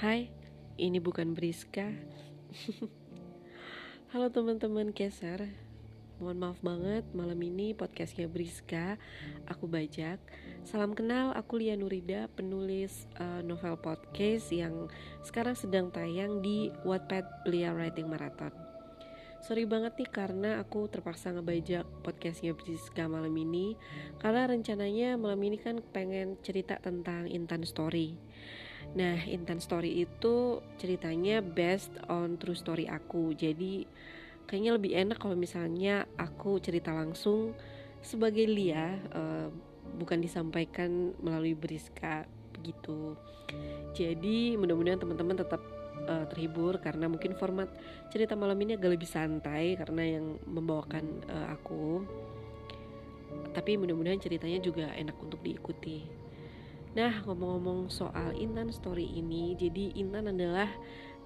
Hai, ini bukan Briska. Halo teman-teman Keser. Mohon maaf banget malam ini podcastnya Briska. Aku bajak. Salam kenal, aku Lia Nurida, penulis uh, novel podcast yang sekarang sedang tayang di Wattpad Belia Writing Marathon. Sorry banget nih karena aku terpaksa ngebajak podcastnya Briska malam ini Karena rencananya malam ini kan pengen cerita tentang Intan Story Nah, Intan Story itu ceritanya based on true story aku. Jadi kayaknya lebih enak kalau misalnya aku cerita langsung sebagai Lia, uh, bukan disampaikan melalui Briska begitu. Jadi mudah-mudahan teman-teman tetap uh, terhibur karena mungkin format cerita malam ini agak lebih santai karena yang membawakan uh, aku. Tapi mudah-mudahan ceritanya juga enak untuk diikuti. Nah, ngomong-ngomong soal Intan Story ini, jadi Intan adalah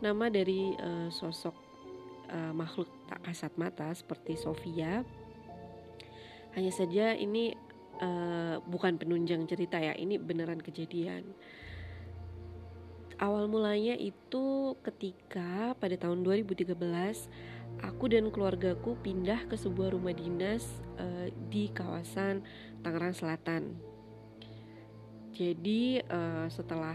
nama dari uh, sosok uh, makhluk tak kasat mata seperti Sofia. Hanya saja ini uh, bukan penunjang cerita ya, ini beneran kejadian. Awal mulanya itu ketika pada tahun 2013 aku dan keluargaku pindah ke sebuah rumah dinas uh, di kawasan Tangerang Selatan jadi uh, setelah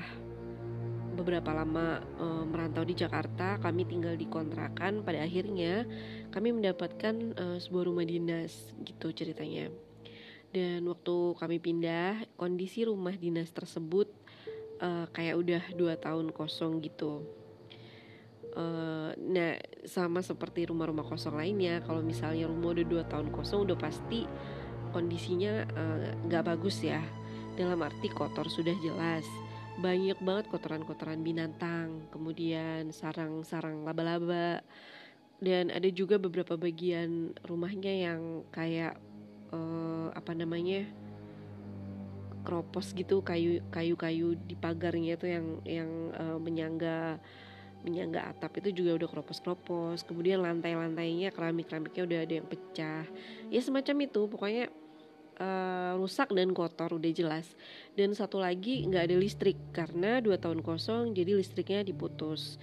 beberapa lama uh, merantau di Jakarta, kami tinggal di kontrakan. Pada akhirnya kami mendapatkan uh, sebuah rumah dinas, gitu ceritanya. Dan waktu kami pindah, kondisi rumah dinas tersebut uh, kayak udah dua tahun kosong gitu. Uh, nah, sama seperti rumah-rumah kosong lainnya, kalau misalnya rumah udah dua tahun kosong, udah pasti kondisinya nggak uh, bagus ya dalam arti kotor sudah jelas. Banyak banget kotoran-kotoran binatang kemudian sarang-sarang laba-laba. Dan ada juga beberapa bagian rumahnya yang kayak uh, apa namanya kropos gitu kayu kayu-kayu di pagarnya itu yang yang uh, menyangga menyangga atap itu juga udah kropos-kropos kemudian lantai-lantainya keramik-keramiknya udah ada yang pecah. Ya semacam itu pokoknya uh, rusak dan kotor udah jelas. Dan satu lagi nggak ada listrik karena dua tahun kosong jadi listriknya diputus.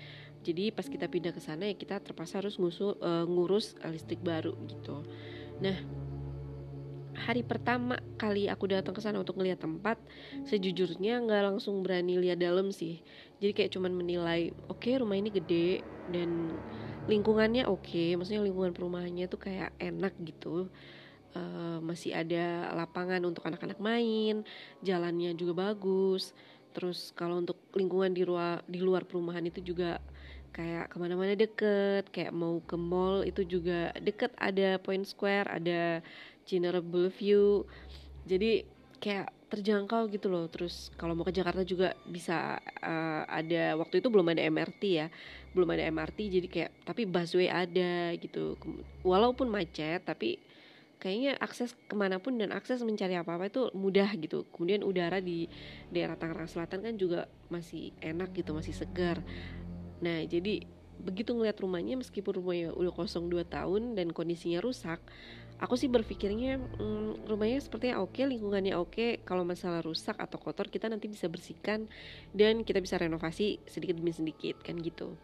Jadi pas kita pindah ke sana ya kita terpaksa harus ngusul, uh, ngurus listrik baru gitu. Nah hari pertama kali aku datang ke sana untuk ngeliat tempat sejujurnya nggak langsung berani lihat dalam sih. Jadi kayak cuman menilai oke okay, rumah ini gede dan lingkungannya oke. Okay. maksudnya lingkungan perumahannya tuh kayak enak gitu uh, masih ada lapangan untuk anak-anak main, jalannya juga bagus. Terus kalau untuk lingkungan di luar di luar perumahan itu juga kayak ke mana-mana deket, kayak mau ke mall itu juga deket ada Point Square, ada Cinere View. Jadi kayak terjangkau gitu loh. Terus kalau mau ke Jakarta juga bisa uh, ada waktu itu belum ada MRT ya, belum ada MRT jadi kayak tapi busway ada gitu. Walaupun macet tapi kayaknya akses ke mana pun dan akses mencari apa-apa itu mudah gitu. Kemudian udara di daerah Tangerang Selatan kan juga masih enak gitu masih segar. Nah jadi begitu ngeliat rumahnya meskipun rumahnya udah kosong 2 tahun dan kondisinya rusak aku sih berpikirnya hmm, rumahnya sepertinya oke lingkungannya oke. Kalau masalah rusak atau kotor kita nanti bisa bersihkan dan kita bisa renovasi sedikit demi sedikit kan gitu.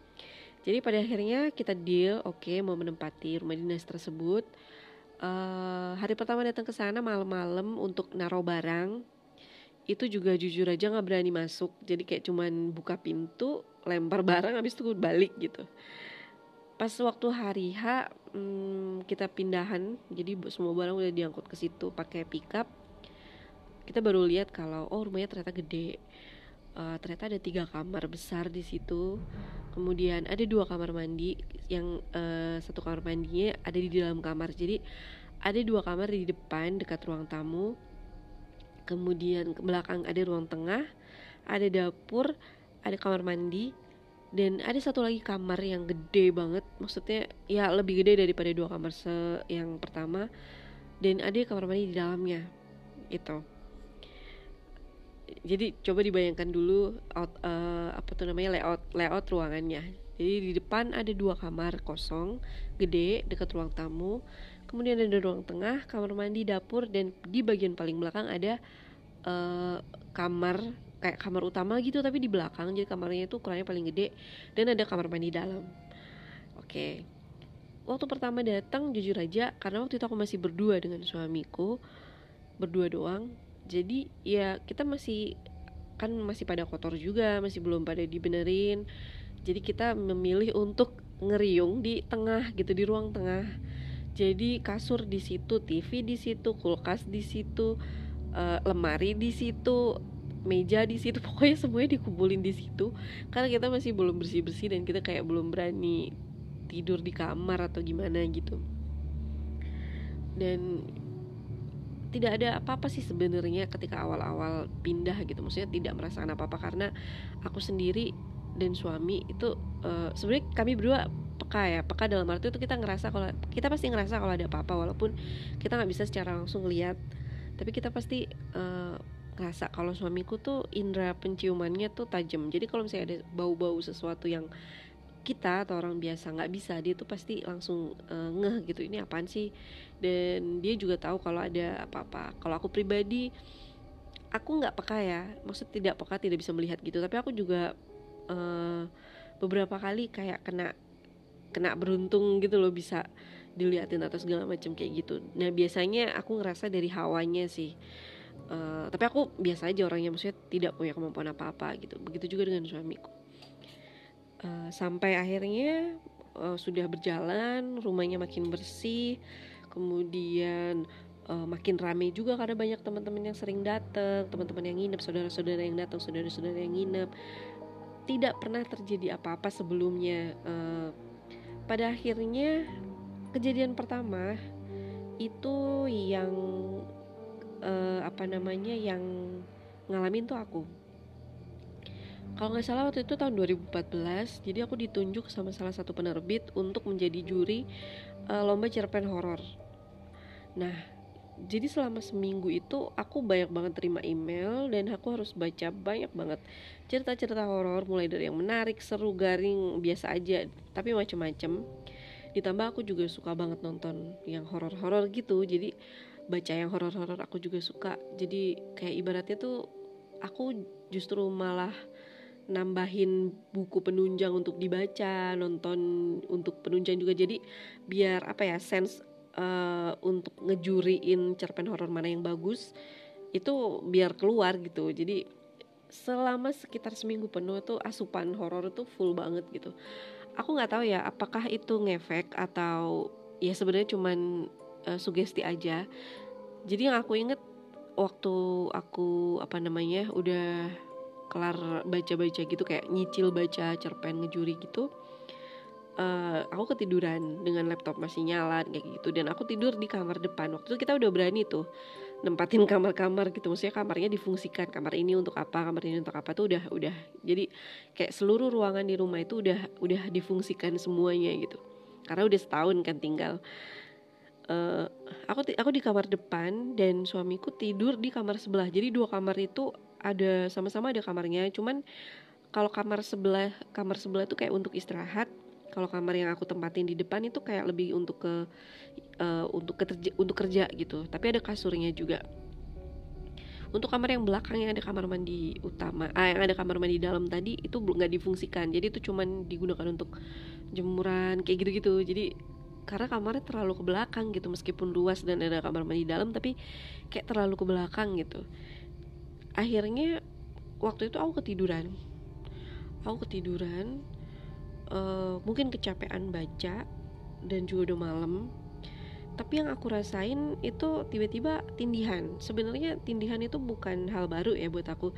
Jadi pada akhirnya kita deal oke mau menempati rumah dinas tersebut uh, hari pertama datang ke sana malam-malam untuk naruh barang. Itu juga jujur aja nggak berani masuk. Jadi kayak cuman buka pintu lempar barang habis itu balik gitu. Pas waktu hari H hmm, kita pindahan. Jadi semua barang udah diangkut ke situ pakai pickup. Kita baru lihat kalau oh rumahnya ternyata gede. Uh, ternyata ada tiga kamar besar di situ kemudian ada dua kamar mandi yang uh, satu kamar mandinya ada di dalam kamar. Jadi ada dua kamar di depan dekat ruang tamu. Kemudian ke belakang ada ruang tengah ada dapur ada kamar mandi dan ada satu lagi kamar yang gede banget. Maksudnya ya lebih gede daripada dua kamar se yang pertama. Dan ada kamar mandi di dalamnya itu jadi coba dibayangkan dulu out, uh, apa tuh namanya layout layout ruangannya. Jadi di depan ada dua kamar kosong gede dekat ruang tamu. Kemudian ada ruang tengah kamar mandi dapur dan di bagian paling belakang ada uh, kamar kayak kamar utama gitu tapi di belakang. Jadi kamarnya itu ukurannya paling gede dan ada kamar mandi dalam. Oke. Waktu pertama datang jujur aja karena waktu itu aku masih berdua dengan suamiku berdua doang jadi ya kita masih kan masih pada kotor juga masih belum pada dibenerin. Jadi kita memilih untuk ngeriung di tengah gitu di ruang tengah. Jadi kasur di situ TV di situ kulkas di situ uh, lemari di situ meja di situ pokoknya semuanya dikumpulin di situ. Karena kita masih belum bersih bersih dan kita kayak belum berani tidur di kamar atau gimana gitu. Dan tidak ada apa-apa sih sebenarnya ketika awal-awal pindah gitu. Maksudnya tidak merasakan apa-apa karena aku sendiri dan suami itu uh, sebenarnya kami berdua peka ya. Peka dalam arti itu kita ngerasa kalau kita pasti ngerasa kalau ada apa-apa walaupun kita nggak bisa secara langsung lihat. Tapi kita pasti uh, ngerasa kalau suamiku tuh indera penciumannya tuh tajam. Jadi kalau misalnya ada bau-bau sesuatu yang kita atau orang biasa nggak bisa dia tuh pasti langsung uh, ngeh gitu ini apaan sih? Dan dia juga tahu kalau ada apa-apa. Kalau aku pribadi aku nggak peka ya. Maksud tidak peka tidak bisa melihat gitu. Tapi aku juga uh, beberapa kali kayak kena kena beruntung gitu loh bisa diliatin atau segala macam kayak gitu. Nah biasanya aku ngerasa dari hawanya sih. Uh, tapi aku biasa aja orangnya maksudnya tidak punya kemampuan apa-apa gitu. Begitu juga dengan suamiku uh, sampai akhirnya uh, sudah berjalan rumahnya makin bersih. Kemudian uh, makin rame juga karena banyak teman-teman yang sering datang teman-teman yang nginep saudara-saudara yang datang saudara-saudara yang nginep. Tidak pernah terjadi apa-apa sebelumnya. Uh, pada akhirnya kejadian pertama itu yang uh, apa namanya yang ngalamin tuh aku kalau nggak salah waktu itu tahun 2014 jadi aku ditunjuk sama salah satu penerbit untuk menjadi juri uh, lomba cerpen horor. Nah jadi selama seminggu itu aku banyak banget terima email dan aku harus baca banyak banget cerita-cerita horor mulai dari yang menarik seru garing biasa aja tapi macem-macem. Ditambah aku juga suka banget nonton yang horor-horor gitu jadi baca yang horor-horor aku juga suka. Jadi kayak ibaratnya tuh aku justru malah nambahin buku penunjang untuk dibaca nonton untuk penunjang juga. Jadi biar apa ya sense uh, untuk ngejuriin cerpen horor mana yang bagus itu biar keluar gitu. Jadi selama sekitar seminggu penuh itu asupan horor itu full banget gitu. Aku nggak tahu ya apakah itu ngefek atau ya sebenarnya cuman uh, sugesti aja. Jadi yang aku inget waktu aku apa namanya udah kelar baca-baca gitu kayak nyicil baca cerpen ngejuri gitu uh, aku ketiduran dengan laptop masih nyala kayak gitu. Dan aku tidur di kamar depan. Waktu itu kita udah berani tuh nempatin kamar-kamar gitu. Maksudnya kamarnya difungsikan. Kamar ini untuk apa kamar ini untuk apa tuh udah udah. Jadi kayak seluruh ruangan di rumah itu udah udah difungsikan semuanya gitu. Karena udah setahun kan tinggal. Uh, aku aku di kamar depan dan suamiku tidur di kamar sebelah. Jadi dua kamar itu ada sama-sama ada kamarnya. Cuman kalau kamar sebelah kamar sebelah itu kayak untuk istirahat. Kalau kamar yang aku tempatin di depan itu kayak lebih untuk ke uh, untuk kerja untuk kerja gitu. Tapi ada kasurnya juga. Untuk kamar yang belakang yang ada kamar mandi utama ah yang ada kamar mandi dalam tadi itu nggak difungsikan. Jadi itu cuman digunakan untuk jemuran kayak gitu-gitu. Jadi karena kamarnya terlalu ke belakang gitu meskipun luas dan ada kamar mandi dalam tapi kayak terlalu ke belakang gitu akhirnya waktu itu aku ketiduran. Aku ketiduran uh, mungkin kecapean baca dan juga udah malam. Tapi yang aku rasain itu tiba-tiba tindihan. Sebenarnya tindihan itu bukan hal baru ya buat aku.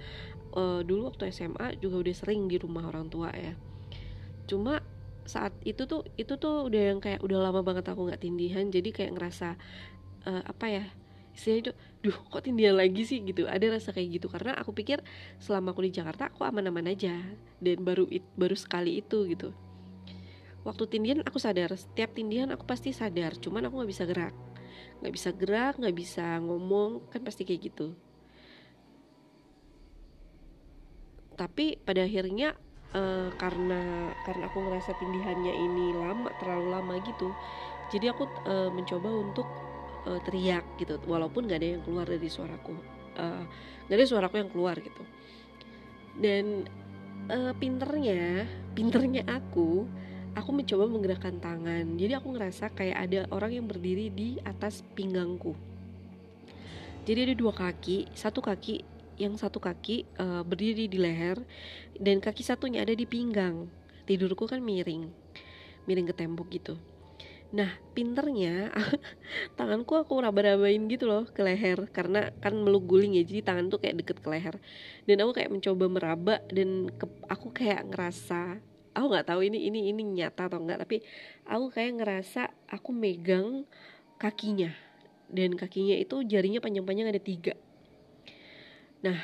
Uh, dulu waktu SMA juga udah sering di rumah orang tua ya. Cuma saat itu tuh itu tuh udah yang kayak udah lama banget aku nggak tindihan. Jadi kayak ngerasa uh, apa ya istilahnya itu duh kok tindihan lagi sih? Gitu. Ada rasa kayak gitu. Karena aku pikir selama aku di Jakarta aku aman-aman aja. Dan baru baru sekali itu gitu. Waktu tindihan aku sadar. Setiap tindihan aku pasti sadar. Cuman aku nggak bisa gerak. Nggak bisa gerak nggak bisa ngomong kan pasti kayak gitu. Tapi pada akhirnya uh, karena karena aku ngerasa tindihannya ini lama terlalu lama gitu jadi aku uh, mencoba untuk uh, teriak gitu walaupun nggak ada yang keluar dari suaraku uh, ada suaraku yang keluar gitu. Dan uh, pinternya pinternya aku aku mencoba menggerakkan tangan. Jadi aku ngerasa kayak ada orang yang berdiri di atas pinggangku. Jadi ada dua kaki satu kaki yang satu kaki uh, berdiri di leher dan kaki satunya ada di pinggang. Tidurku kan miring miring ke tembok gitu Nah, pinternya tanganku aku raba-rabain gitu loh ke leher karena kan meluk guling ya, jadi tangan tuh kayak deket ke leher. Dan aku kayak mencoba meraba dan ke, aku kayak ngerasa aku nggak tahu ini ini ini nyata atau enggak tapi aku kayak ngerasa aku megang kakinya. Dan kakinya itu jarinya panjang-panjang ada tiga. Nah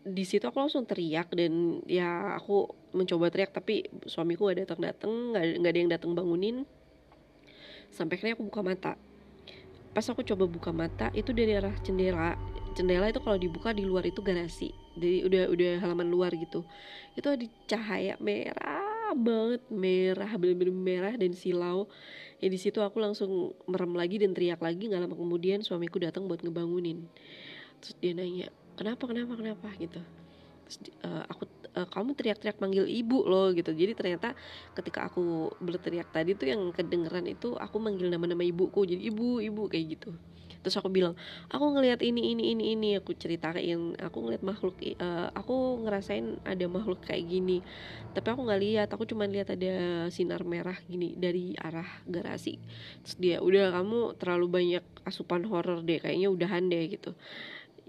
di situ aku langsung teriak dan ya aku mencoba teriak tapi suamiku gak datang datang nggak ada yang datang bangunin sampai akhirnya aku buka mata. Pas aku coba buka mata itu dari arah jendela. Jendela itu kalau dibuka di luar itu garasi. Jadi udah udah halaman luar gitu. Itu ada cahaya merah banget. Merah bener-bener merah dan silau. Ya di situ aku langsung merem lagi dan teriak lagi. Nggak lama kemudian suamiku datang buat ngebangunin. Terus dia nanya kenapa kenapa kenapa? Gitu. Terus uh, aku e, kamu teriak-teriak manggil ibu loh gitu. Jadi ternyata ketika aku berteriak tadi tuh yang kedengeran itu aku manggil nama-nama ibuku. Jadi ibu ibu kayak gitu. Terus aku bilang aku ngelihat ini ini ini ini aku ceritain. Aku ngeliat makhluk uh, aku ngerasain ada makhluk kayak gini. Tapi aku nggak lihat aku cuma lihat ada sinar merah gini dari arah garasi. Terus dia udah kamu terlalu banyak asupan horor deh kayaknya udahan deh gitu.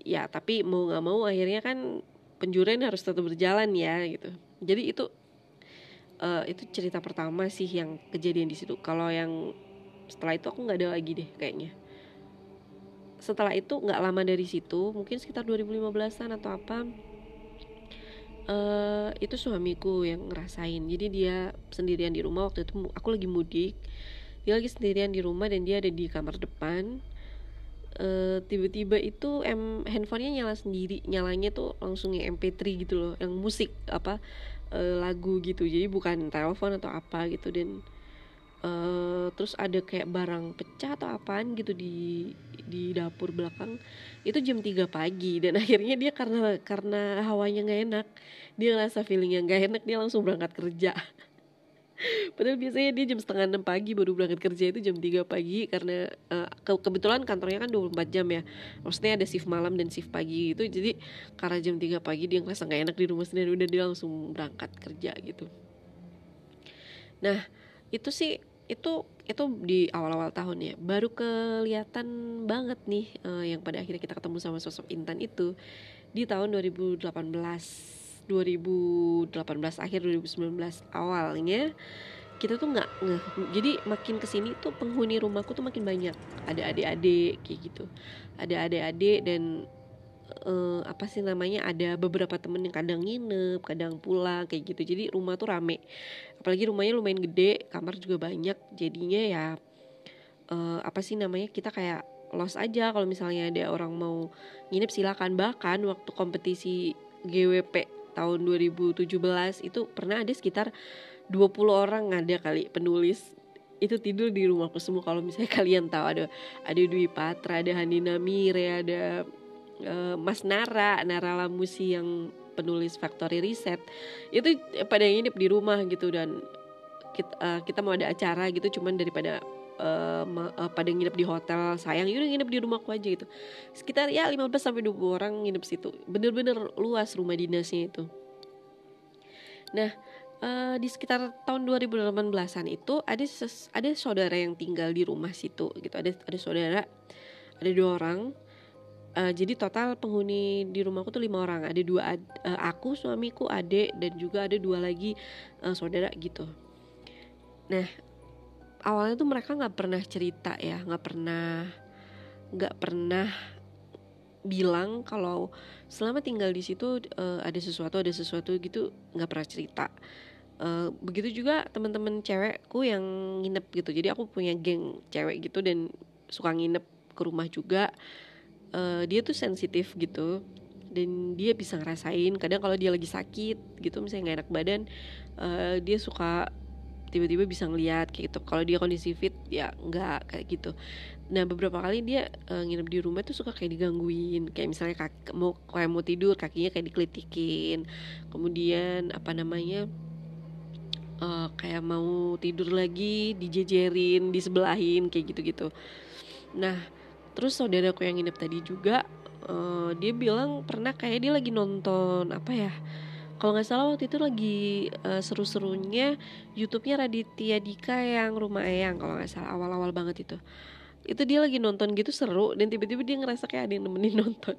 Ya tapi mau nggak mau akhirnya kan penjurian harus tetap berjalan ya gitu. Jadi itu uh, itu cerita pertama sih yang kejadian di situ. Kalau yang setelah itu aku nggak ada lagi deh kayaknya. Setelah itu nggak lama dari situ mungkin sekitar 2015an atau apa uh, itu suamiku yang ngerasain. Jadi dia sendirian di rumah waktu itu aku lagi mudik. Dia lagi sendirian di rumah dan dia ada di kamar depan eh, tiba-tiba itu em handphonenya nyala sendiri nyalanya tuh langsung yang MP3 gitu loh yang musik apa uh, lagu gitu. Jadi bukan telepon atau apa gitu. Dan uh, terus ada kayak barang pecah atau apaan gitu di di dapur belakang. Itu jam 3 pagi dan akhirnya dia karena karena hawanya nggak enak dia ngerasa yang nggak enak dia langsung berangkat kerja Padahal biasanya dia jam setengah enam pagi baru berangkat kerja itu jam 3 pagi karena uh, ke kebetulan kantornya kan 24 jam ya. Maksudnya ada shift malam dan shift pagi itu jadi karena jam 3 pagi dia ngerasa nggak enak di rumah sendiri udah dia langsung berangkat kerja gitu. Nah, itu sih itu itu di awal-awal tahun ya baru kelihatan banget nih uh, yang pada akhirnya kita ketemu sama sosok Intan itu di tahun 2018 2018 akhir 2019 awalnya kita tuh nggak nggak jadi makin ke sini tuh penghuni rumahku tuh makin banyak. Ada adik-adik kayak gitu. Ada adik-adik dan uh, apa sih namanya ada beberapa temen yang kadang nginep kadang pulang kayak gitu. Jadi rumah tuh rame. Apalagi rumahnya lumayan gede kamar juga banyak. Jadinya ya uh, apa sih namanya kita kayak los aja. Kalau misalnya ada orang mau nginep silakan. Bahkan waktu kompetisi GWP tahun 2017 itu pernah ada sekitar 20 orang ada kali penulis itu tidur di rumahku semua kalau misalnya kalian tahu ada ada Dwi Patra, ada Hanina Mire, ada uh, Mas Nara, Nara Lamusi yang penulis Factory Reset. Itu pada nginep di rumah gitu dan kita, uh, kita mau ada acara gitu cuman daripada uh, pada nginep di hotel sayang yaudah nginep di rumahku aja gitu. Sekitar ya 15 sampai 20 orang nginep situ. Bener-bener luas rumah dinasnya itu. Nah uh, di sekitar tahun 2018an itu ada ada saudara yang tinggal di rumah situ gitu. Ada ada saudara ada dua orang. Uh, jadi total penghuni di rumahku tuh lima orang. Ada dua uh, aku suamiku adik dan juga ada dua lagi uh, saudara gitu. Nah awalnya tuh mereka nggak pernah cerita ya nggak pernah nggak pernah bilang kalau selama tinggal di situ uh, ada sesuatu ada sesuatu gitu nggak pernah cerita. Uh, begitu juga teman-teman cewekku yang nginep gitu. Jadi aku punya geng cewek gitu dan suka nginep ke rumah juga. Uh, dia tuh sensitif gitu dan dia bisa ngerasain. Kadang kalau dia lagi sakit gitu misalnya nggak enak badan uh, dia suka tiba-tiba bisa ngeliat kayak gitu. Kalau dia kondisi fit ya nggak kayak gitu. Nah beberapa kali dia uh, nginep di rumah tuh suka kayak digangguin. Kayak misalnya kaki, mau kayak mau tidur kakinya kayak dikelitikin. Kemudian apa namanya uh, kayak mau tidur lagi dijejerin disebelahin kayak gitu-gitu. Nah terus saudaraku yang nginep tadi juga uh, dia bilang pernah kayak dia lagi nonton apa ya kalau nggak salah waktu itu lagi uh, seru-serunya YouTube-nya Raditya Dika yang Rumah Eyang kalau nggak salah awal-awal banget itu. Itu dia lagi nonton gitu seru dan tiba-tiba dia ngerasa kayak ada yang nemenin nonton.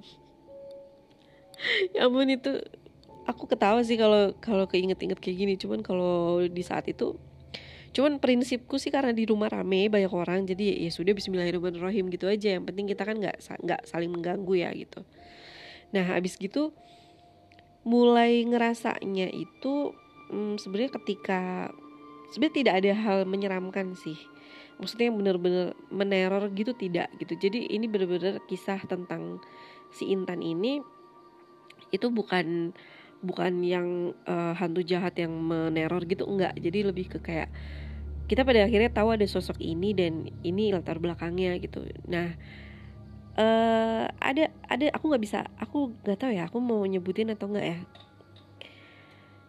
Ya ampun itu aku ketawa sih kalau kalau keinget-inget kayak gini. Cuman kalau di saat itu cuman prinsipku sih karena di rumah rame banyak orang jadi ya, sudah Bismillahirrahmanirrahim gitu aja. Yang penting kita kan nggak nggak saling mengganggu ya gitu. Nah habis gitu mulai ngerasanya itu hmm, sebenarnya ketika sebenarnya tidak ada hal menyeramkan sih. Maksudnya bener-bener meneror gitu tidak gitu. Jadi ini bener-bener kisah tentang si Intan ini itu bukan bukan yang uh, hantu jahat yang meneror gitu enggak. Jadi lebih ke kayak kita pada akhirnya tahu ada sosok ini dan ini latar belakangnya gitu. Nah uh, ada ada aku nggak bisa aku nggak tahu ya aku mau nyebutin atau enggak ya.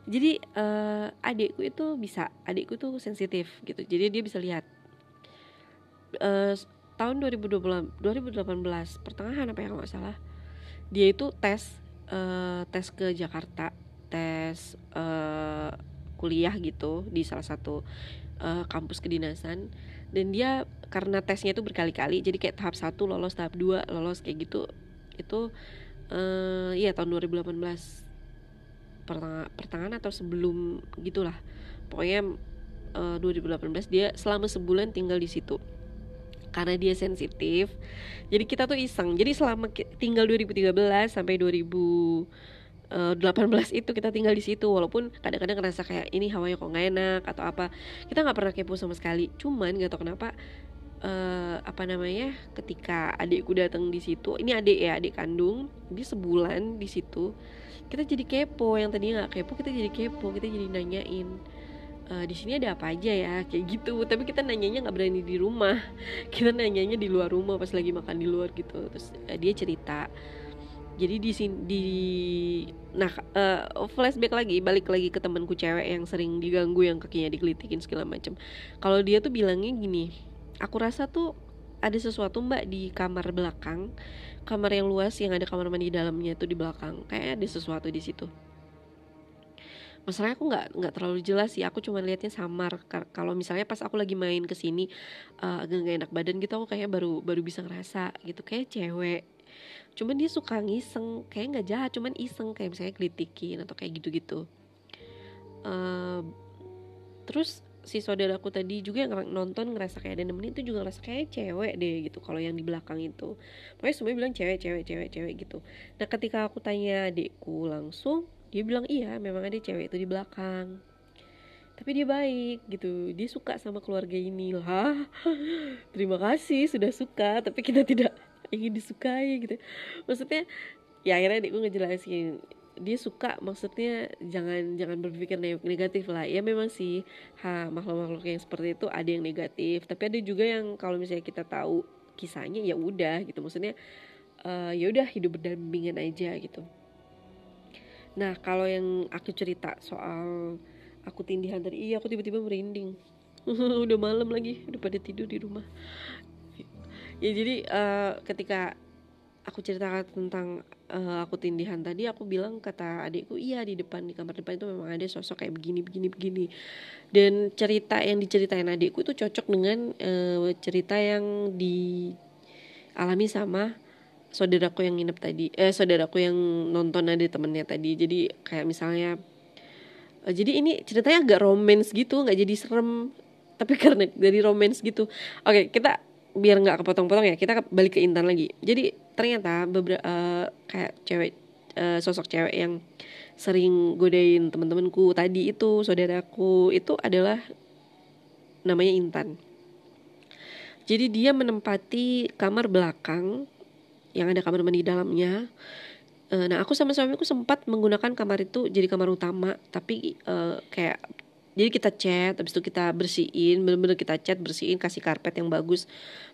Jadi uh, adikku itu bisa adikku tuh sensitif gitu jadi dia bisa lihat. Uh, tahun 2020, 2018 pertengahan apa yang nggak salah dia itu tes uh, tes ke Jakarta tes uh, kuliah gitu di salah satu uh, kampus kedinasan dan dia karena tesnya itu berkali-kali jadi kayak tahap satu lolos tahap dua lolos kayak gitu. Itu uh, iya tahun 2018 pertengahan, pertengahan atau sebelum gitulah. Pokoknya uh, 2018 dia selama sebulan tinggal di situ. Karena dia sensitif. Jadi kita tuh iseng. Jadi selama tinggal 2013 sampai 2018 itu kita tinggal di situ walaupun kadang-kadang ngerasa kayak ini hawanya kok nggak enak atau apa. Kita nggak pernah kepo sama sekali cuman nggak tahu kenapa uh, apa namanya ketika adikku datang di situ ini adik ya adik kandung dia sebulan di situ kita jadi kepo. Yang tadinya nggak kepo kita jadi kepo kita jadi nanyain uh, di sini ada apa aja ya? Kayak gitu. Tapi kita nanyanya nggak berani di rumah. Kita nanyanya di luar rumah pas lagi makan di luar gitu. Terus uh, dia cerita. Jadi di sini di nah uh, flashback lagi balik lagi ke temanku cewek yang sering diganggu yang kakinya dikelitikin segala macam kalau dia tuh bilangnya gini aku rasa tuh ada sesuatu mbak di kamar belakang. Kamar yang luas yang ada kamar mandi dalamnya tuh di belakang. Kayak ada sesuatu di situ. Masalahnya aku nggak nggak terlalu jelas sih. Aku cuma lihatnya samar. Kalau misalnya pas aku lagi main ke sini uh, agak nggak enak badan gitu aku kayak baru baru bisa ngerasa gitu. Kayak cewek cuman dia suka ngiseng kayak nggak jahat cuman iseng kayak misalnya kritikin atau kayak gitu-gitu. Uh, terus si saudaraku tadi juga yang nonton ngerasa kayak ada nemenin itu juga ngerasa kayak cewek deh gitu kalau yang di belakang itu. Pokoknya semuanya bilang cewek cewek cewek cewek gitu. Nah ketika aku tanya adikku langsung dia bilang iya memang ada cewek itu di belakang. Tapi dia baik gitu dia suka sama keluarga ini. Lah terima kasih sudah suka tapi kita tidak ingin disukai gitu maksudnya ya akhirnya adikku ngejelasin dia suka maksudnya jangan jangan berpikir negatif lah ya memang sih ha makhluk-makhluk yang seperti itu ada yang negatif tapi ada juga yang kalau misalnya kita tahu kisahnya ya udah gitu maksudnya uh, ya udah hidup berdampingan aja gitu Nah kalau yang aku cerita soal aku tindihan tadi, iya aku tiba-tiba merinding. udah malam lagi, udah pada tidur di rumah. Ya jadi uh, ketika aku ceritakan tentang uh, aku tindihan tadi, aku bilang kata adikku, iya di depan di kamar depan itu memang ada sosok kayak begini, begini, begini. Dan cerita yang diceritain adikku itu cocok dengan uh, cerita yang dialami sama saudaraku yang nginep tadi eh saudaraku yang nonton ada temennya tadi jadi kayak misalnya uh, jadi ini ceritanya agak romance gitu nggak jadi serem tapi karena dari romance gitu oke kita biar nggak kepotong-potong ya kita balik ke Intan lagi. Jadi ternyata beberapa uh, kayak cewek uh, sosok cewek yang sering godain teman-temanku tadi itu saudaraku itu adalah namanya Intan. Jadi dia menempati kamar belakang yang ada kamar mandi dalamnya. Uh, nah aku sama suamiku sempat menggunakan kamar itu jadi kamar utama tapi uh, kayak jadi kita cat habis itu kita bersihin bener-bener kita cat bersihin kasih karpet yang bagus.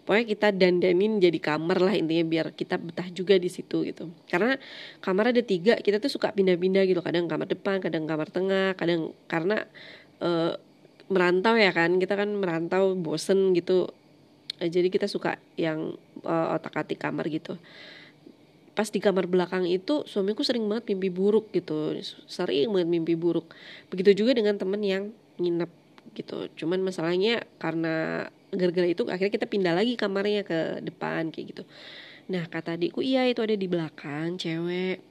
Pokoknya kita dandanin jadi kamar lah intinya biar kita betah juga di situ gitu. Karena kamar ada tiga kita tuh suka pindah-pindah gitu. Kadang kamar depan kadang kamar tengah kadang karena uh, merantau ya kan. Kita kan merantau bosen gitu. Uh, jadi kita suka yang uh, otak-atik kamar gitu pas di kamar belakang itu suamiku sering banget mimpi buruk gitu. Sering banget mimpi buruk. Begitu juga dengan temen yang nginep gitu. Cuman masalahnya karena gara-gara itu akhirnya kita pindah lagi kamarnya ke depan kayak gitu. Nah kata adikku iya itu ada di belakang cewek.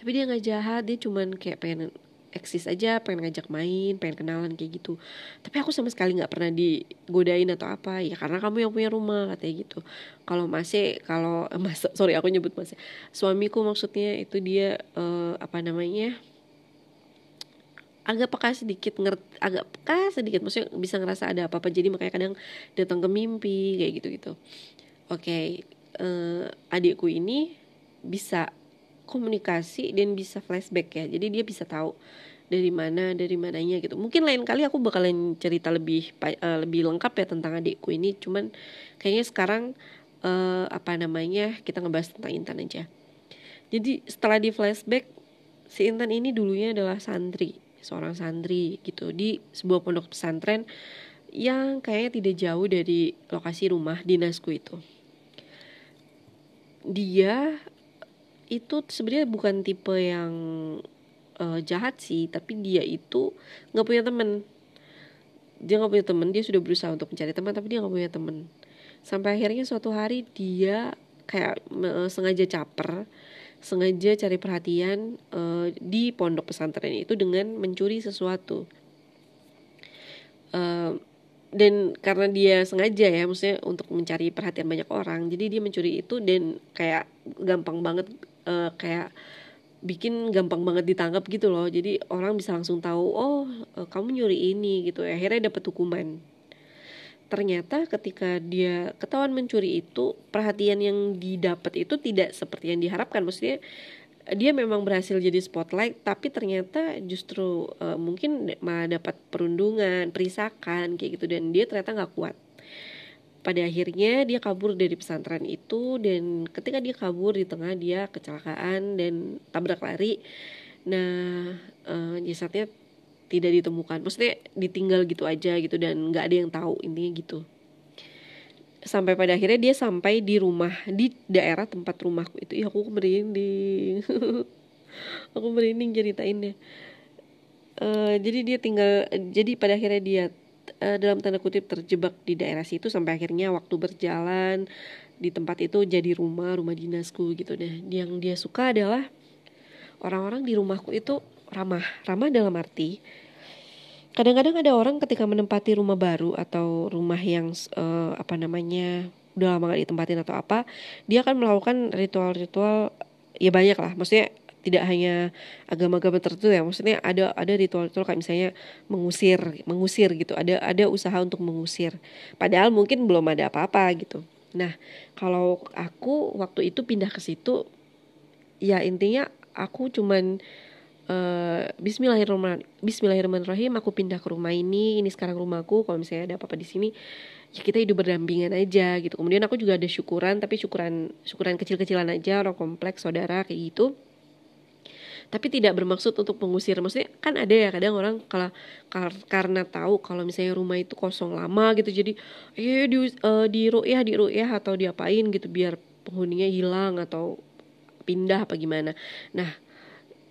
Tapi dia nggak jahat dia cuman kayak pengen eksis aja pengen ngajak main pengen kenalan kayak gitu. Tapi aku sama sekali nggak pernah digodain atau apa. Ya karena kamu yang punya rumah katanya gitu. Kalau masih kalau mas sorry aku nyebut masih. Suamiku maksudnya itu dia uh, apa namanya agak peka sedikit ngerti agak peka sedikit. Maksudnya bisa ngerasa ada apa apa jadi makanya kadang datang ke mimpi kayak gitu gitu oke okay, uh, eh, adikku ini bisa komunikasi dan bisa flashback ya. Jadi dia bisa tahu dari mana dari mananya gitu. Mungkin lain kali aku bakalan cerita lebih uh, lebih lengkap ya tentang adikku ini. Cuman kayaknya sekarang uh, apa namanya kita ngebahas tentang Intan aja. Jadi setelah di flashback si Intan ini dulunya adalah santri seorang santri gitu di sebuah pondok pesantren yang kayaknya tidak jauh dari lokasi rumah dinasku itu. Dia itu sebenarnya bukan tipe yang uh, jahat sih tapi dia itu nggak punya temen. Dia nggak punya temen dia sudah berusaha untuk mencari teman tapi dia nggak punya temen. Sampai akhirnya suatu hari dia kayak uh, sengaja caper sengaja cari perhatian uh, di pondok pesantren itu dengan mencuri sesuatu. Uh, dan karena dia sengaja ya maksudnya untuk mencari perhatian banyak orang jadi dia mencuri itu dan kayak gampang banget uh, kayak bikin gampang banget ditangkap gitu loh. Jadi orang bisa langsung tahu oh uh, kamu nyuri ini gitu. Akhirnya dapat hukuman. Ternyata ketika dia ketahuan mencuri itu perhatian yang didapat itu tidak seperti yang diharapkan. Maksudnya dia memang berhasil jadi spotlight tapi ternyata justru uh, mungkin malah dapat perundungan perisakan kayak gitu. Dan dia ternyata nggak kuat pada akhirnya dia kabur dari pesantren itu dan ketika dia kabur di tengah dia kecelakaan dan tabrak lari. Nah uh, jasadnya tidak ditemukan. Maksudnya ditinggal gitu aja gitu dan nggak ada yang tahu intinya gitu. Sampai pada akhirnya dia sampai di rumah di daerah tempat rumahku itu. Ya aku merinding. Aku merinding ceritainnya. Uh, jadi dia tinggal jadi pada akhirnya dia uh, dalam tanda kutip terjebak di daerah situ sampai akhirnya waktu berjalan di tempat itu jadi rumah rumah dinasku gitu. Deh yang dia suka adalah orang-orang di rumahku itu ramah. Ramah dalam arti kadang-kadang ada orang ketika menempati rumah baru atau rumah yang uh, apa namanya udah lama gak ditempatin atau apa dia akan melakukan ritual-ritual ya banyak lah. Maksudnya tidak hanya agama-agama tertentu ya. Maksudnya ada ada ritual-ritual kayak misalnya mengusir mengusir gitu. Ada ada usaha untuk mengusir. Padahal mungkin belum ada apa-apa gitu. Nah kalau aku waktu itu pindah ke situ ya intinya aku cuman uh, Bismillahirrahmanirrahim Bismillahirrahmanirrahim aku pindah ke rumah ini ini sekarang rumahku kalau misalnya ada apa-apa di sini ya kita hidup berdampingan aja gitu. Kemudian aku juga ada syukuran tapi syukuran syukuran kecil-kecilan aja orang kompleks saudara kayak gitu tapi tidak bermaksud untuk mengusir. Maksudnya kan ada ya kadang orang kalau kar, karena tahu kalau misalnya rumah itu kosong lama gitu jadi eh di uh, di ru'yah di ru'yah atau diapain gitu biar penghuninya hilang atau pindah apa gimana. Nah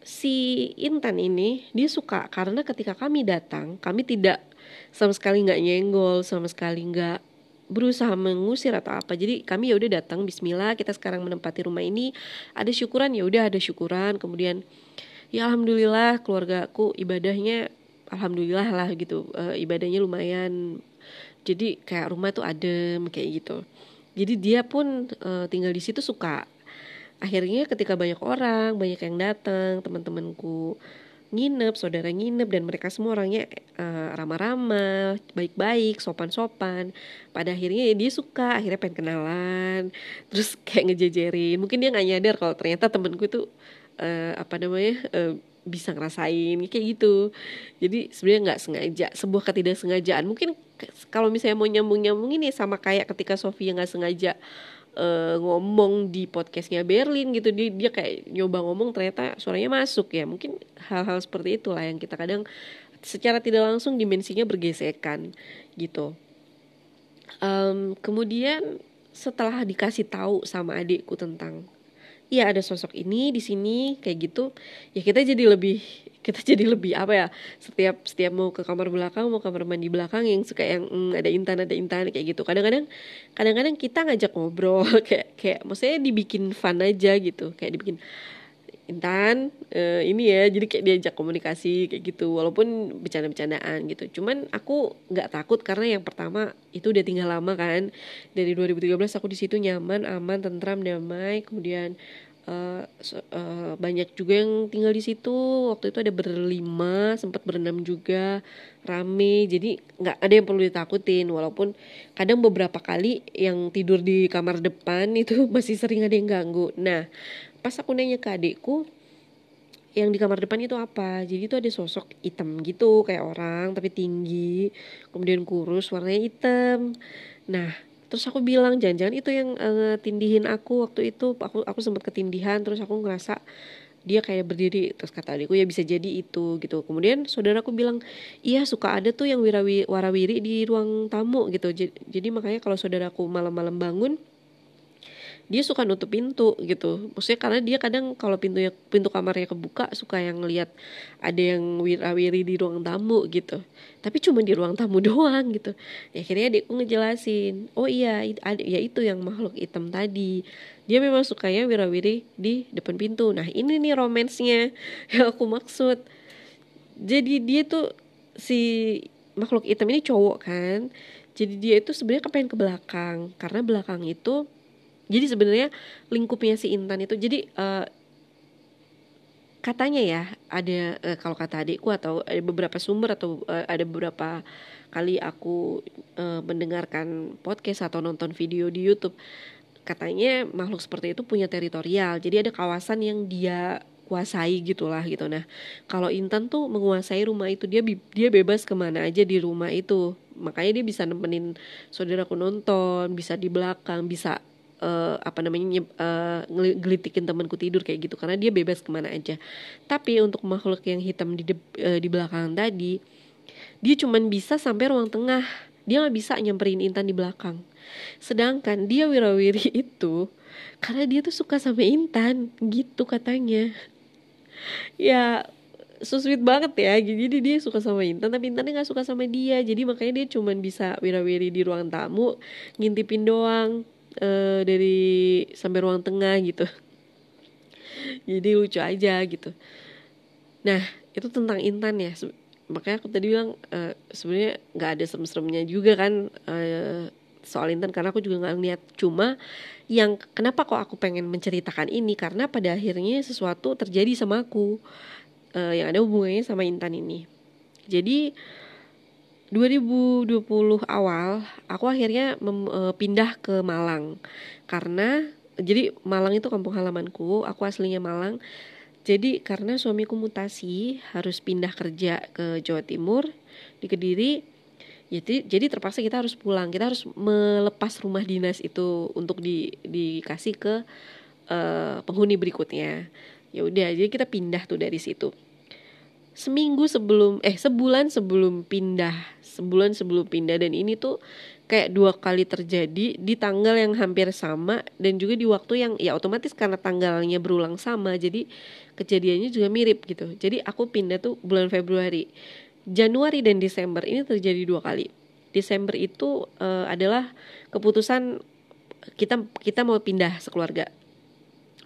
si Intan ini dia suka karena ketika kami datang kami tidak sama sekali nggak nyenggol sama sekali nggak berusaha mengusir atau apa. Jadi kami ya udah datang Bismillah kita sekarang menempati rumah ini. Ada syukuran ya udah ada syukuran. Kemudian ya alhamdulillah keluargaku ibadahnya alhamdulillah lah gitu. E, ibadahnya lumayan. Jadi kayak rumah tuh adem kayak gitu. Jadi dia pun e, tinggal di situ suka. Akhirnya ketika banyak orang banyak yang datang teman-temanku nginep, saudara nginep dan mereka semua orangnya uh, ramah-ramah, baik-baik, sopan-sopan. Pada akhirnya ya dia suka, akhirnya pengen kenalan, terus kayak ngejejerin. Mungkin dia nggak nyadar kalau ternyata temenku tuh uh, apa namanya uh, bisa ngerasain kayak gitu jadi sebenarnya nggak sengaja sebuah ketidaksengajaan mungkin kalau misalnya mau nyambung nyambung ini sama kayak ketika Sofia nggak sengaja uh, ngomong di podcastnya Berlin gitu. Dia dia kayak nyoba ngomong ternyata suaranya masuk ya. Mungkin hal-hal seperti itulah yang kita kadang secara tidak langsung dimensinya bergesekan gitu. Um, kemudian setelah dikasih tahu sama adikku tentang ya ada sosok ini di sini kayak gitu ya kita jadi lebih kita jadi lebih apa ya setiap setiap mau ke kamar belakang mau kamar mandi belakang yang suka yang mm, ada intan ada intan kayak gitu. Kadang-kadang kadang-kadang kita ngajak ngobrol kayak kayak maksudnya dibikin fun aja gitu. Kayak dibikin Intan uh, ini ya jadi kayak diajak komunikasi kayak gitu. Walaupun bercanda-bercandaan gitu. Cuman aku nggak takut karena yang pertama itu udah tinggal lama kan. Dari 2013 aku di situ nyaman aman tentram damai. Kemudian uh, uh, banyak juga yang tinggal di situ. Waktu itu ada berlima sempat berenam juga rame. Jadi nggak ada yang perlu ditakutin. Walaupun kadang beberapa kali yang tidur di kamar depan itu masih sering ada yang ganggu. Nah pas aku nanya ke adikku yang di kamar depan itu apa? Jadi itu ada sosok hitam gitu kayak orang tapi tinggi. Kemudian kurus warnanya hitam. Nah terus aku bilang jangan-jangan itu yang uh, tindihin aku waktu itu. Aku aku sempat ketindihan terus aku ngerasa dia kayak berdiri terus kata adikku ya bisa jadi itu gitu. Kemudian saudaraku bilang iya suka ada tuh yang wirawi warawiri di ruang tamu gitu. Jadi, makanya kalau saudaraku malam-malam bangun dia suka nutup pintu gitu. Maksudnya karena dia kadang kalau pintunya pintu kamarnya kebuka suka yang ngelihat ada yang wirawiri di ruang tamu gitu. Tapi cuma di ruang tamu doang gitu. Ya, akhirnya dia ngejelasin oh iya ya itu yang makhluk hitam tadi. Dia memang sukanya wirawiri di depan pintu. Nah ini nih romansnya yang aku maksud. Jadi dia tuh si makhluk hitam ini cowok kan? Jadi dia itu sebenarnya kepengen ke belakang. Karena belakang itu jadi sebenarnya lingkupnya si Intan itu jadi uh, katanya ya ada uh, kalau kata adikku atau ada beberapa sumber atau uh, ada beberapa kali aku uh, mendengarkan podcast atau nonton video di YouTube katanya makhluk seperti itu punya teritorial. Jadi ada kawasan yang dia kuasai gitulah gitu. Nah kalau Intan tuh menguasai rumah itu dia dia bebas ke mana aja di rumah itu. Makanya dia bisa nemenin saudaraku nonton bisa di belakang bisa uh, apa namanya uh, ngelitikin temanku tidur kayak gitu karena dia bebas ke mana aja. Tapi untuk makhluk yang hitam di de, uh, di belakang tadi dia cuman bisa sampai ruang tengah. Dia nggak bisa nyamperin Intan di belakang. Sedangkan dia wirawiri itu karena dia tuh suka sama Intan gitu katanya. Ya so sweet banget ya. Jadi dia suka sama Intan tapi Intannya nggak suka sama dia. Jadi makanya dia cuman bisa wirawiri di ruang tamu ngintipin doang uh, dari sampai ruang tengah gitu. Jadi lucu aja gitu. Nah itu tentang Intan ya. Makanya aku tadi bilang uh, sebenarnya nggak ada serem-seremnya juga kan uh, soal Intan. Karena aku juga nggak ngeliat. Cuma yang kenapa kok aku pengen menceritakan ini? Karena pada akhirnya sesuatu terjadi sama aku uh, yang ada hubungannya sama Intan ini. Jadi 2020 awal aku akhirnya mem, e, pindah ke Malang. Karena jadi Malang itu kampung halamanku aku aslinya Malang. Jadi karena suamiku mutasi harus pindah kerja ke Jawa Timur di Kediri jadi jadi terpaksa kita harus pulang. Kita harus melepas rumah dinas itu untuk di dikasih ke uh, penghuni berikutnya. Ya udah jadi kita pindah tuh dari situ seminggu sebelum eh sebulan sebelum pindah. Sebulan sebelum pindah. Dan ini tuh kayak dua kali terjadi di tanggal yang hampir sama dan juga di waktu yang ya otomatis karena tanggalnya berulang sama jadi kejadiannya juga mirip gitu. Jadi aku pindah tuh bulan Februari. Januari dan Desember ini terjadi dua kali. Desember itu uh, adalah keputusan kita kita mau pindah sekeluarga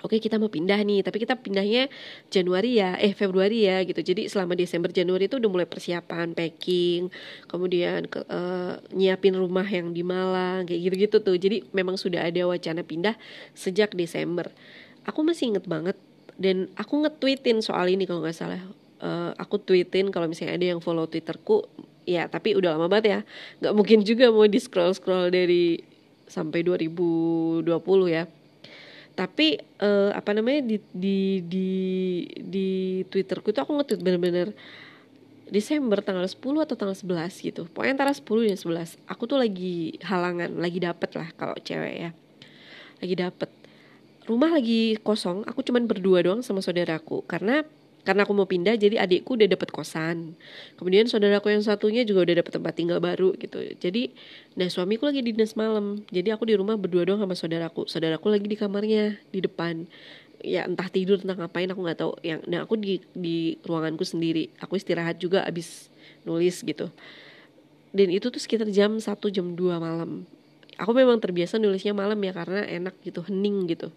oke kita mau pindah nih tapi kita pindahnya Januari ya eh Februari ya gitu. Jadi selama Desember Januari itu udah mulai persiapan packing kemudian ke, uh, nyiapin rumah yang di Malang kayak gitu-gitu tuh. Jadi memang sudah ada wacana pindah sejak Desember. Aku masih inget banget dan aku nge-tweetin soal ini kalau nggak salah. Uh, aku tweetin kalau misalnya ada yang follow twitterku ya tapi udah lama banget ya. Nggak mungkin juga mau di scroll scroll dari sampai 2020 ya tapi uh, apa namanya di di di di twitterku tuh aku nge-tweet bener-bener Desember tanggal 10 atau tanggal 11 gitu. Pokoknya antara 10 dan 11 aku tuh lagi halangan lagi dapet lah kalau cewek ya. Lagi dapet. Rumah lagi kosong aku cuman berdua doang sama saudaraku karena karena aku mau pindah jadi adikku udah dapat kosan. Kemudian saudaraku yang satunya juga udah dapat tempat tinggal baru gitu. Jadi nah suamiku lagi dinas malam. Jadi aku di rumah berdua doang sama saudaraku. Saudaraku lagi di kamarnya di depan. Ya entah tidur entah ngapain aku nggak tahu. Yang nah aku di di ruanganku sendiri. Aku istirahat juga abis nulis gitu. Dan itu tuh sekitar jam 1 jam 2 malam aku memang terbiasa nulisnya malam ya karena enak gitu hening gitu.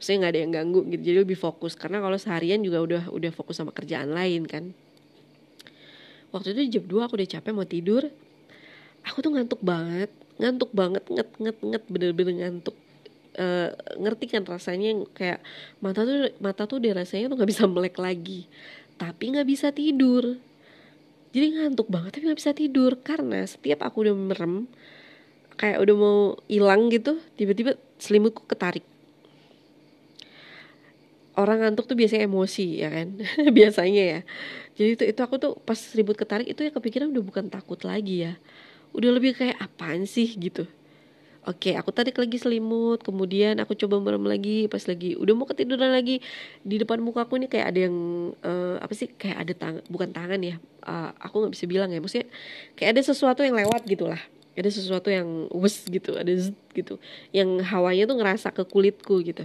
Maksudnya nggak ada yang ganggu gitu jadi lebih fokus. Karena kalau seharian juga udah udah fokus sama kerjaan lain kan. Waktu itu jam 2 aku udah capek mau tidur. Aku tuh ngantuk banget ngantuk banget nget nget nget bener-bener ngantuk. Uh, ngerti kan rasanya kayak mata tuh mata tuh udah rasanya tuh nggak bisa melek lagi. Tapi nggak bisa tidur. Jadi ngantuk banget tapi nggak bisa tidur. Karena setiap aku udah merem kayak udah mau hilang gitu tiba-tiba selimutku ketarik. Orang ngantuk tuh biasanya emosi ya kan? Biasanya ya. Jadi itu itu aku tuh pas selimut ketarik itu ya kepikiran udah bukan takut lagi ya. Udah lebih kayak apaan sih? gitu. Oke, aku tarik lagi selimut, kemudian aku coba merem lagi, pas lagi udah mau ketiduran lagi di depan muka aku nih kayak ada yang uh, apa sih kayak ada tangan, bukan tangan ya, uh, aku nggak bisa bilang ya, maksudnya kayak ada sesuatu yang lewat gitulah ada sesuatu yang wes gitu ada gitu. Yang hawanya tuh ngerasa ke kulitku gitu.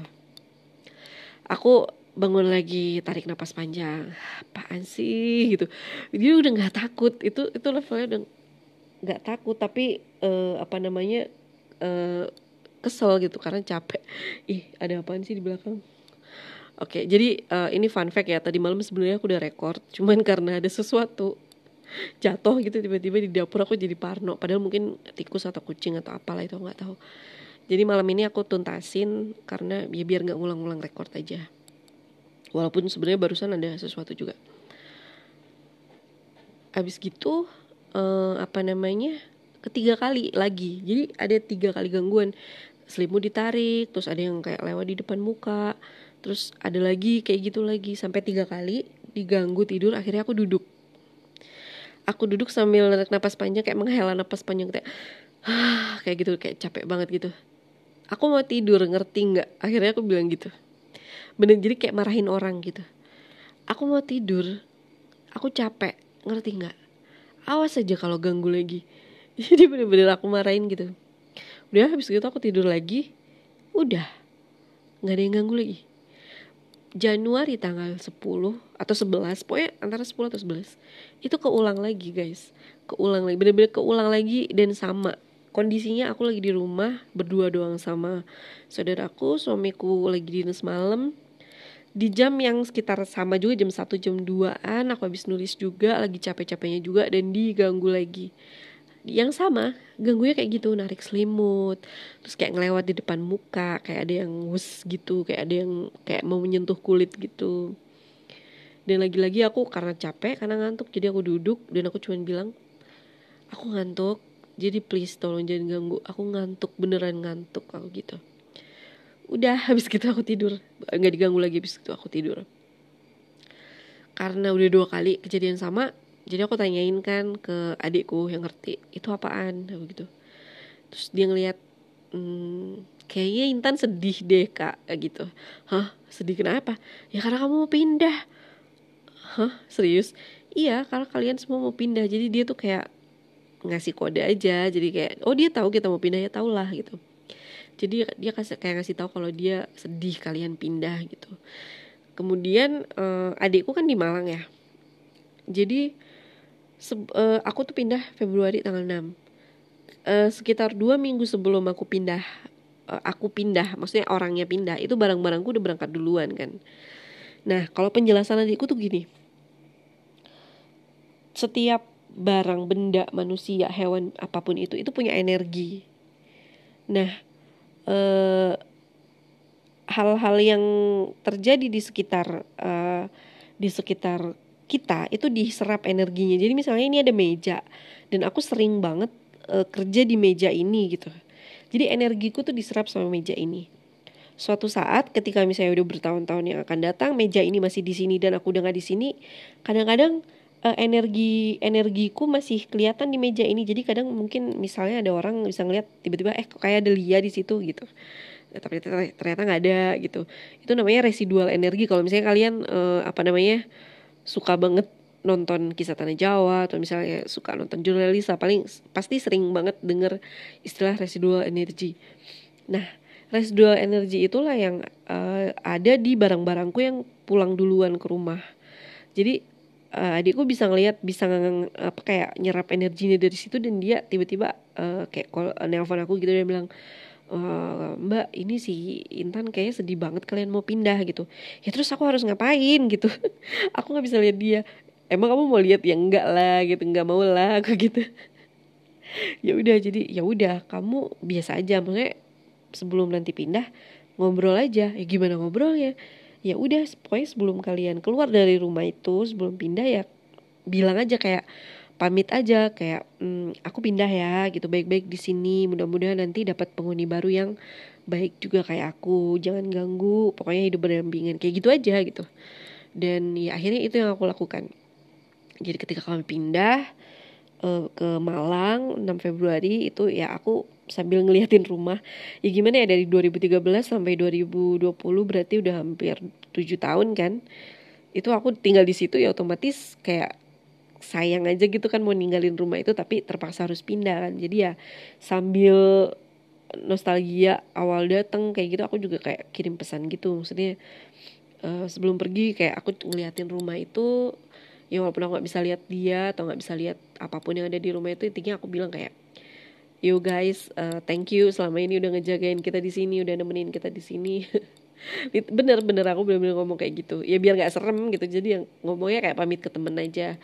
Aku bangun lagi tarik napas panjang. Apaan sih gitu. Dia udah nggak takut. Itu itu levelnya udah nggak takut tapi uh, apa namanya uh, kesel gitu karena capek. Ih ada apaan sih di belakang? Oke, jadi uh, ini fun fact ya. Tadi malam sebenarnya aku udah record, cuman karena ada sesuatu jatuh gitu tiba-tiba di dapur aku jadi parno. Padahal mungkin tikus atau kucing atau apalah itu nggak tahu. Jadi malam ini aku tuntasin karena ya biar nggak ngulang-ngulang rekor aja. Walaupun sebenarnya barusan ada sesuatu juga. Abis gitu eh, apa namanya ketiga kali lagi. Jadi ada tiga kali gangguan. Selimut ditarik terus ada yang kayak lewat di depan muka. Terus ada lagi kayak gitu lagi. Sampai tiga kali diganggu tidur akhirnya aku duduk aku duduk sambil narik napas panjang kayak menghela napas panjang kayak kayak gitu kayak capek banget gitu. Aku mau tidur ngerti nggak? Akhirnya aku bilang gitu. Bener jadi kayak marahin orang gitu. Aku mau tidur aku capek ngerti nggak? Awas aja kalau ganggu lagi. Jadi bener-bener aku marahin gitu. Udah habis gitu aku tidur lagi udah nggak ada yang ganggu lagi Januari tanggal 10 atau 11 pokoknya antara 10 atau 11 itu keulang lagi guys. Keulang lagi bener-bener keulang lagi dan sama. Kondisinya aku lagi di rumah berdua doang sama saudaraku suamiku lagi dinas malam. Di jam yang sekitar sama juga jam 1 jam 2an aku habis nulis juga lagi capek-capeknya juga dan diganggu lagi yang sama ganggunya kayak gitu narik selimut terus kayak ngelewat di depan muka kayak ada yang wus gitu kayak ada yang kayak mau menyentuh kulit gitu. Dan lagi-lagi aku karena capek karena ngantuk jadi aku duduk dan aku cuma bilang aku ngantuk jadi please tolong jangan ganggu aku ngantuk beneran ngantuk aku gitu. Udah habis gitu aku tidur. Nggak diganggu lagi habis itu aku tidur. Karena udah dua kali kejadian sama jadi aku tanyain kan ke adikku yang ngerti itu apaan? Begitu terus dia ngeliat hmm, kayaknya Intan sedih deh kak gitu. Hah? Sedih kenapa? Ya karena kamu mau pindah. Hah? Serius? Iya karena kalian semua mau pindah. Jadi dia tuh kayak ngasih kode aja. Jadi kayak oh dia tahu kita mau pindah ya tau lah gitu. Jadi dia kasih kayak ngasih tahu kalau dia sedih kalian pindah gitu. Kemudian uh, adikku kan di Malang ya. Jadi uh, aku tuh pindah Februari tanggal 6 uh, eh, sekitar dua minggu sebelum aku pindah uh, aku pindah maksudnya orangnya pindah itu barang-barangku udah berangkat duluan kan. Nah kalau penjelasan adikku tuh gini. Setiap barang benda manusia hewan apa pun itu itu punya energi. Nah hal-hal uh, yang terjadi di sekitar uh, di sekitar kita itu diserap energinya. Jadi misalnya ini ada meja dan aku sering banget uh, kerja di meja ini gitu. Jadi energiku tuh diserap sama meja ini. suatu saat ketika misalnya udah bertahun-tahun yang akan datang meja ini masih di sini dan aku udah nggak di sini kadang-kadang uh, energi energiku masih kelihatan di meja ini jadi kadang mungkin misalnya ada orang bisa ngeliat tiba-tiba eh kok kayak ada Lia di situ gitu eh, tapi ternyata nggak ada gitu itu namanya residual energi kalau misalnya kalian uh, apa namanya suka banget nonton kisah tanah Jawa atau misalnya suka nonton jurnalis paling pasti sering banget denger istilah residual energi nah residual energi itulah yang uh, ada di barang-barangku yang pulang duluan ke rumah. Jadi uh, adikku bisa ngelihat bisa ng apa kayak nyerap energinya dari situ dan dia tiba-tiba uh, kayak call uh, nelpon aku gitu dia bilang uh, mbak ini si Intan kayaknya sedih banget kalian mau pindah gitu. Ya terus aku harus ngapain gitu. Aku nggak bisa lihat dia. Emang kamu mau lihat? Ya enggak lah gitu. Enggak mau lah aku gitu. Ya udah jadi ya udah kamu biasa aja. Maksudnya sebelum nanti pindah ngobrol aja. Ya gimana ngobrolnya? Ya udah pokoknya sebelum kalian keluar dari rumah itu sebelum pindah ya bilang aja kayak pamit aja kayak mm, aku pindah ya gitu. Baik-baik di sini mudah-mudahan nanti dapat penghuni baru yang baik juga kayak aku. Jangan ganggu pokoknya hidup berdampingan. Kayak gitu aja gitu. Dan ya akhirnya itu yang aku lakukan. Jadi ketika kami pindah uh, ke Malang 6 Februari itu ya aku sambil ngeliatin rumah. Ya gimana ya dari 2013 sampai 2020 berarti udah hampir 7 tahun kan? Itu aku tinggal di situ ya otomatis kayak sayang aja gitu kan mau ninggalin rumah itu tapi terpaksa harus pindah kan. Jadi ya sambil nostalgia awal datang kayak gitu aku juga kayak kirim pesan gitu. Maksudnya uh, sebelum pergi kayak aku ngeliatin rumah itu ya walaupun aku nggak bisa lihat dia atau nggak bisa lihat apa pun yang ada di rumah itu intinya aku bilang kayak you guys uh, thank you selama ini udah ngejagain kita di sini udah nemenin kita di sini. Bener bener aku bener-bener ngomong kayak gitu. Ya biar nggak serem gitu. Jadi yang ngomongnya kayak pamit ke temen aja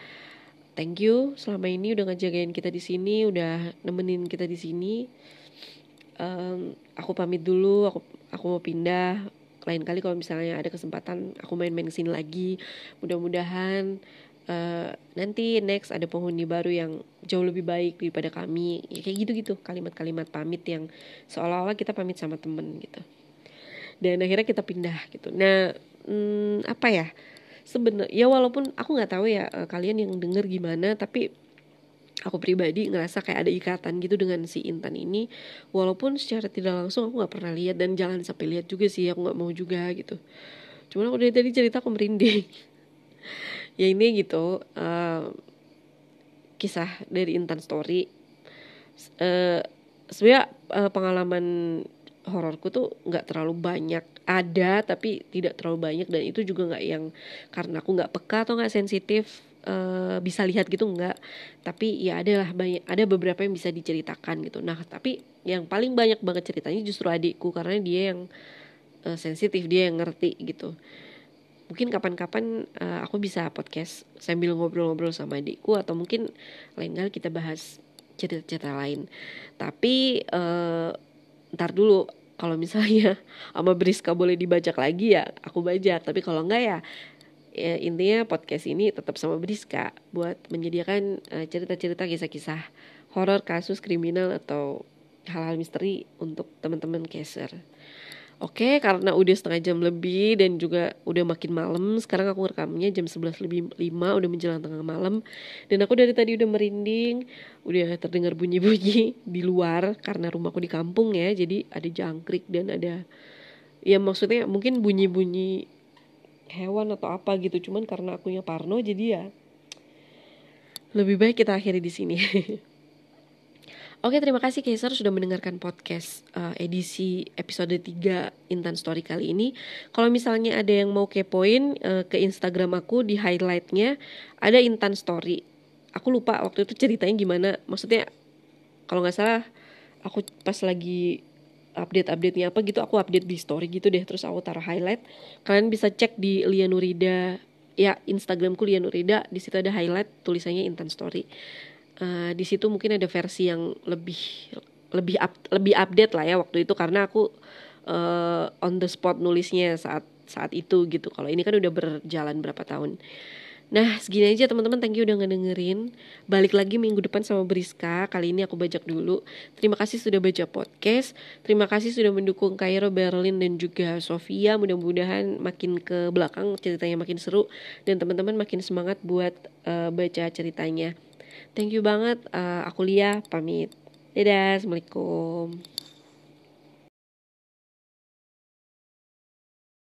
thank you. Selama ini udah ngejagain kita di sini udah nemenin kita di sini. Um, aku pamit dulu aku aku mau pindah. Lain kali kalau misalnya ada kesempatan aku main-main sini lagi. Mudah-mudahan uh, nanti next ada penghuni baru yang jauh lebih baik daripada kami. Ya kayak gitu gitu kalimat-kalimat pamit yang seolah-olah kita pamit sama temen gitu. Dan akhirnya kita pindah gitu. Nah hmm, apa ya sebenarnya ya walaupun aku nggak tahu ya uh, kalian yang denger gimana tapi aku pribadi ngerasa kayak ada ikatan gitu dengan si Intan ini. Walaupun secara tidak langsung aku nggak pernah lihat dan jangan sampai lihat juga sih aku nggak mau juga gitu. Cuman aku dari tadi cerita aku merinding. Ya ini gitu uh, kisah dari Intan Story. Uh, sebenarnya uh, pengalaman hororku tuh nggak terlalu banyak ada tapi tidak terlalu banyak dan itu juga nggak yang karena aku nggak peka atau nggak sensitif uh, bisa lihat gitu nggak. Tapi ya adalah banyak ada beberapa yang bisa diceritakan gitu. Nah tapi yang paling banyak banget ceritanya justru adikku karena dia yang uh, sensitif dia yang ngerti gitu. Mungkin kapan-kapan uh, aku bisa podcast sambil ngobrol-ngobrol sama adikku atau mungkin lain kali kita bahas cerita-cerita lain. Tapi uh, ntar dulu kalau misalnya sama Briska boleh dibajak lagi ya aku bajak tapi kalau enggak ya ya, intinya podcast ini tetap sama Briska buat menyediakan uh, cerita-cerita kisah-kisah horor kasus kriminal atau hal-hal misteri untuk teman-teman caser. Oke, karena udah setengah jam lebih dan juga udah makin malam. Sekarang aku rekamnya jam 11 lebih 5, udah menjelang tengah malam. Dan aku dari tadi udah merinding, udah terdengar bunyi-bunyi di luar karena rumahku di kampung ya. Jadi ada jangkrik dan ada ya maksudnya mungkin bunyi-bunyi hewan atau apa gitu. Cuman karena akunya parno jadi ya lebih baik kita akhiri di sini. Oke, terima kasih Kaiser sudah mendengarkan podcast uh, edisi episode 3 Intan Story kali ini. Kalau misalnya ada yang mau kepoin uh, ke Instagram aku di highlightnya ada Intan Story. Aku lupa waktu itu ceritanya gimana. Maksudnya kalau nggak salah aku pas lagi update-update-nya apa gitu aku update di story gitu deh terus aku taruh highlight. Kalian bisa cek di Lianurida ya Instagramku Lianurida di situ ada highlight tulisannya Intan Story uh, di situ mungkin ada versi yang lebih lebih up, lebih update lah ya waktu itu. Karena aku uh, on the spot nulisnya saat saat itu gitu. Kalau ini kan udah berjalan berapa tahun. Nah segini aja teman-teman. Thank you udah ngedengerin. Balik lagi minggu depan sama Briska. Kali ini aku bajak dulu. Terima kasih sudah baca podcast. Terima kasih sudah mendukung Cairo, Berlin dan juga Sofia. Mudah-mudahan makin ke belakang ceritanya makin seru. Dan teman-teman makin semangat buat uh, baca ceritanya Thank you banget uh, Aku Lia pamit. Dadah Assalamualaikum